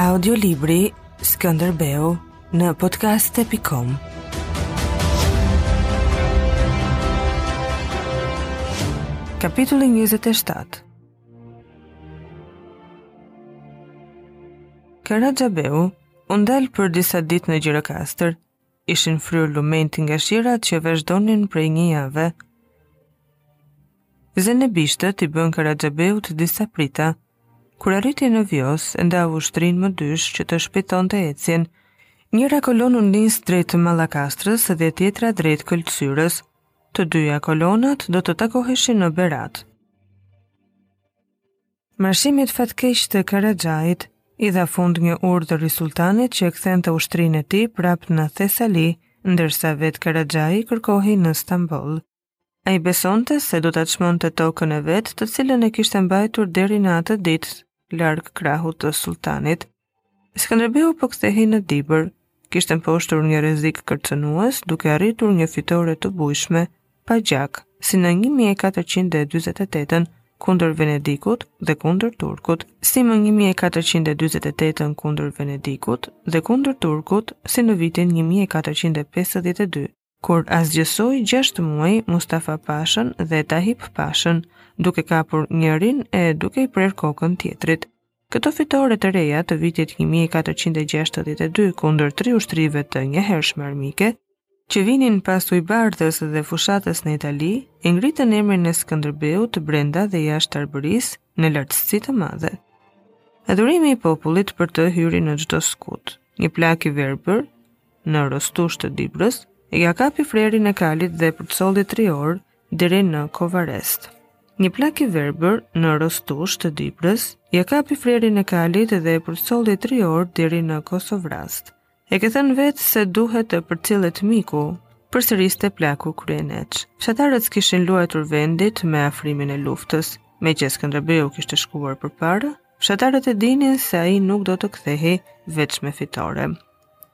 Audiolibri Skënderbeu në podcast.com Kapitulli 27 Karaxhabeu u ndal për disa dit në Gjirokastër, ishin fryrë lumenjtë nga shirat që vazhdonin prej një jave. Zenebishtët i bënë Karaxhabeut disa prita, kur arriti në Vjosë, ndau ushtrinë më dysh që të shpejtonte ecjen, njëra kolonë u nis drejt Mallakastrës dhe tjetra drejt Këlcyrës, Të dyja kolonat do të takoheshin në Berat. Marshimit fatkeq të Karaxhait i dha fund një urdhër i sulltanit që e kthente ushtrinë e tij prapë në Thesali, ndërsa vetë Karaxhai kërkohej në Stamboll. Ai besonte se do ta çmonte tokën e vet, të cilën e kishte mbajtur deri në atë ditë larg krahut të sulltanit. Skënderbeu po kthehej në Dibër, kishte mposhtur një rrezik kërcënues duke arritur një fitore të bujshme pa gjak, si në 1448-ën kundër Venedikut dhe kundër Turkut, si më 1448-ën kundër Venedikut dhe kundër Turkut, si në vitin 1452. kur asgjësoi gjashtë muaj Mustafa Pashën dhe Tahip Pashën, duke kapur njërin e duke i prerë kokën tjetrit. Këto fitore të reja të vitit 1462 kundër tri ushtrive të njëhershme armike, që vinin pas Ujbardhës dhe fushatës në Itali, e ngritën emrin e Skënderbeut brenda dhe jashtë Arbërisë në lartësi të madhe. Adhurimi i popullit për të hyri në çdo skut. Një plak i verbër, në Rostush të Dibrës, ia kapi frerin e kalit dhe e përcolli 3 orë deri në Kovarest. Një plak i verbër në Rostush të Dibrës, ia kapi frerin e kalit dhe e përcolli 3 orë deri në Kosovrast. E ke thënë vetë se duhet të përcillet miku, përsëriste plaku kryeneç. Fshatarët s'kishin luajtur vendit me afrimin e luftës, meqë Skënderbeu kishte shkuar përpara, fshatarët e dinin se ai nuk do të kthehej veç me fitore.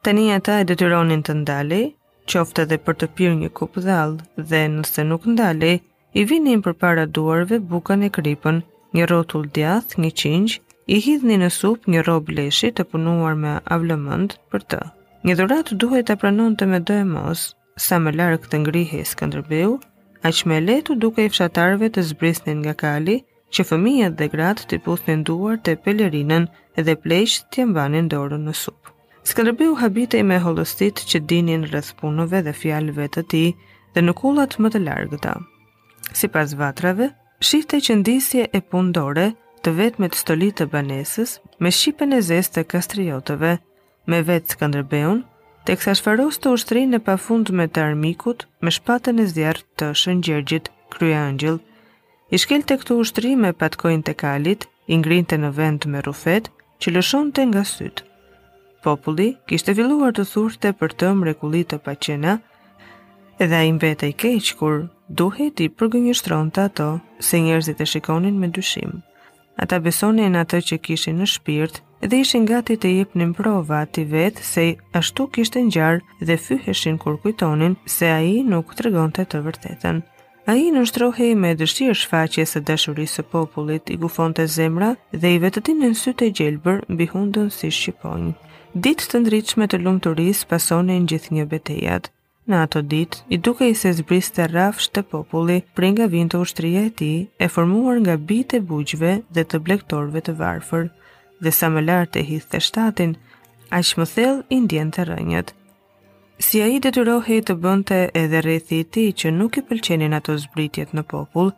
Tani ata e detyronin të ndalej, qoftë edhe për të pirë një kupë dhallë, dhe nëse nuk ndalej, i vinin përpara duarve bukën e kripën, një rrotull djath, një qingj, i hidhnin në sup një rrobë leshi të punuar me avlëmend për të. Një dhuratë duhej ta pranonte medoemos, Sa më larg të ngrihej Skënderbeu, aq më lehtë u dukej fshatarëve të zbrisnin nga kali, që fëmijët dhe gratë t'i puthnin duart e pelerinën dhe pleqtë t'i mbanin dorën në sup. Skënderbeu habitej me hollësitë që dinin rreth punëve dhe fjalëve të tij dhe në kullat më të largëta. Sipas vatrave, shihte që qëndisje e punëdore, të vetmet stoli të banesës me shqipen e zezë të Kastriotëve, me vetë Skënderbeun, teksa shfaroste ushtrinë e pafundme të armikut me shpatën e zjarrtë të Shën Gjergjit, kryeengjëll. I shkelte këto ushtri me patkonjtë e kalit, i ngrinte në vend me rrufetë që lëshonte nga sytë. Populli kishte filluar të thurte për të mrekulli të paqena, dhe ai mbetej keq kur duhej t'i përgënjeshtronte ato se njerëzit e shikonin me dyshim. Ata besonin atë që kishin në shpirt dhe ishin gati të jepnin prova atij vetë se ashtu kishte ngjarë dhe fyheshin kur kujtonin se ai nuk tregonte të vërtetën. Ai i nënshtrohej me dëshirë shfaqjes së dashurisë së popullit, i gufonte zemra dhe i vetëtinin sytë e gjelbër mbi hundën si shqiponjë. Ditët e ndritshme të lumturisë pasonin gjithnjë betejat. Në ato ditë, i dukej se zbriste rrafsh te populli, prej nga vinte ushtria e tij, e formuar nga bijtë e bujqve dhe të blegtorëve të varfër, dhe sa më lart e hidhte shtatin, aq më thellë i ndiente rrënjët. Si ai detyrohej të bënte edhe rrethi i tij që nuk i pëlqenin ato zbritjet në popull,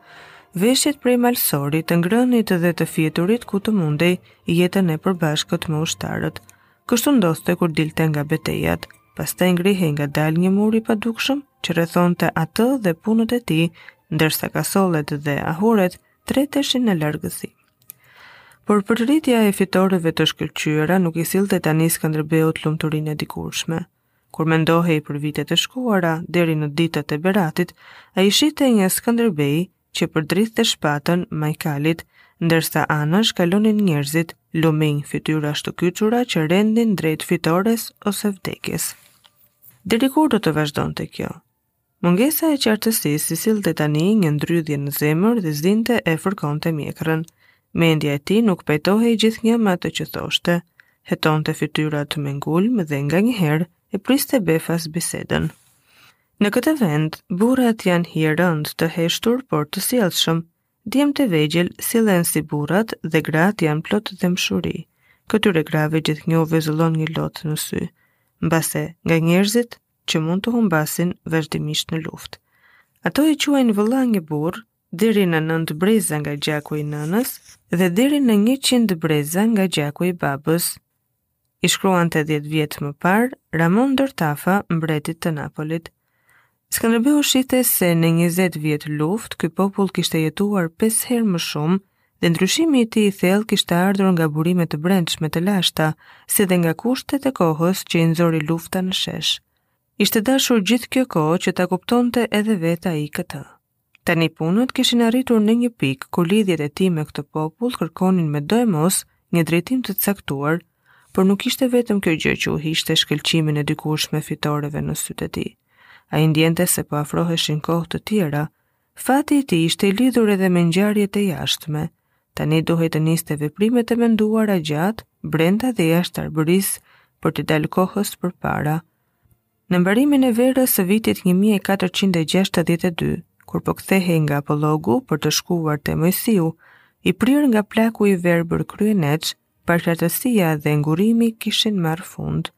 veshjet prej malësori, të ngrënit dhe të fjeturit ku të mundej jetën e përbashkët me ushtarët, Kështu ndodhte kur dilte nga betejat, pastaj ngrihej ngadalë një mur i padukshëm që rrethonte atë dhe punët e tij, ndërsa kasollet dhe ahuret treteshin në largësi. Por përsëritja e fitoreve të shkëlqyera nuk i sillte tani Skënderbeut lumturinë e dikurshme. Kur mendohej për vitet e shkuara, deri në ditët e Beratit, ai shihte një Skënderbej që përdridhte shpatën majë kalit, ndërsa anash kalonin njerëzit, lumenj fytyrash të kyçura që rendnin drejt fitores ose vdekjes. Deri kur do të vazhdonte kjo? Mungesa e qartësisë i sillte tani një ndrydhje në zemër dhe zinte e fërkonte mjekrën. Mendja e tij nuk pajtohej gjithnjë me atë që thoshte, hetonte fytyrat me ngulm dhe nganjëherë e priste befas bisedën. Në këtë vend, burrat janë hijerëndë, të heshtur, por të sjellshëm. Djemtë e vegjël sillen si burrat dhe gratë janë plot dhembshuri. Këtyre grave gjithnjë u vezullon një lot në sy. Mbase, nga njerëzit që mund t'u humbasin vazhdimisht në luftë. Ato e quajnë vëlla një burrë, deri në nëntë breza nga gjaku i nënës dhe deri në njëqind breza nga gjaku i babës. I shkruante dhjetë vjet më parë, Ramon Dortafa, mbretit të Napolit. Skënderbeu shihte se në 20 vjet luftë, ky popull kishte jetuar 5 herë më shumë dhe ndryshimi i tij i thellë kishte ardhur nga burime të brendshme të lashta, si dhe nga kushtet e kohës që i nxori lufta në shesh. Ishte dashur gjithë kjo kohë që ta kuptonte edhe vetë ai këtë. Tani punët kishin arritur në një pikë ku lidhjet e tij me këtë popull kërkonin medoemos një drejtim të caktuar, por nuk ishte vetëm kjo gjë që u hiqte shkëlqimin e dikurshme fitoreve në sytë e tij. Ai ndiente se po afroheshin kohë të tjera, fati i tij ishte i lidhur edhe me ngjarjet e jashtme, tani duhej të niste veprimet e menduara gjatë, brenda dhe jashtë Arbërisë për t'i dalë kohës përpara. Në mbarimin e verës së vitit 1462, kur po kthehej nga Pollogu për të shkuar te Moisiu, i prirë nga plaku i verbër kryeneç, paqartësia dhe ngurrimi kishin marrë fund.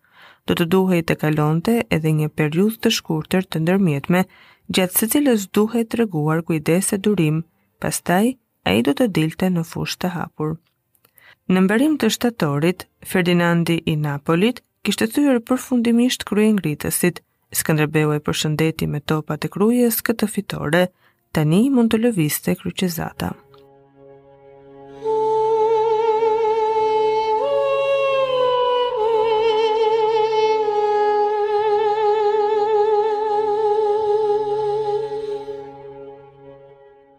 Do të duhej të kalonte edhe një periudhë të shkurtër të ndërmjetme, gjatë së cilës duhej treguar kujdes e durim, pastaj ai do të dilte në fushë të hapur. Në mbarim të shtatorit, Ferdinandi i Napolit kishte thyer përfundimisht kryengritësit. Skënderbeu e përshëndeti me topat e Krujës këtë fitore. Tani mund të lëviste kryqëzata.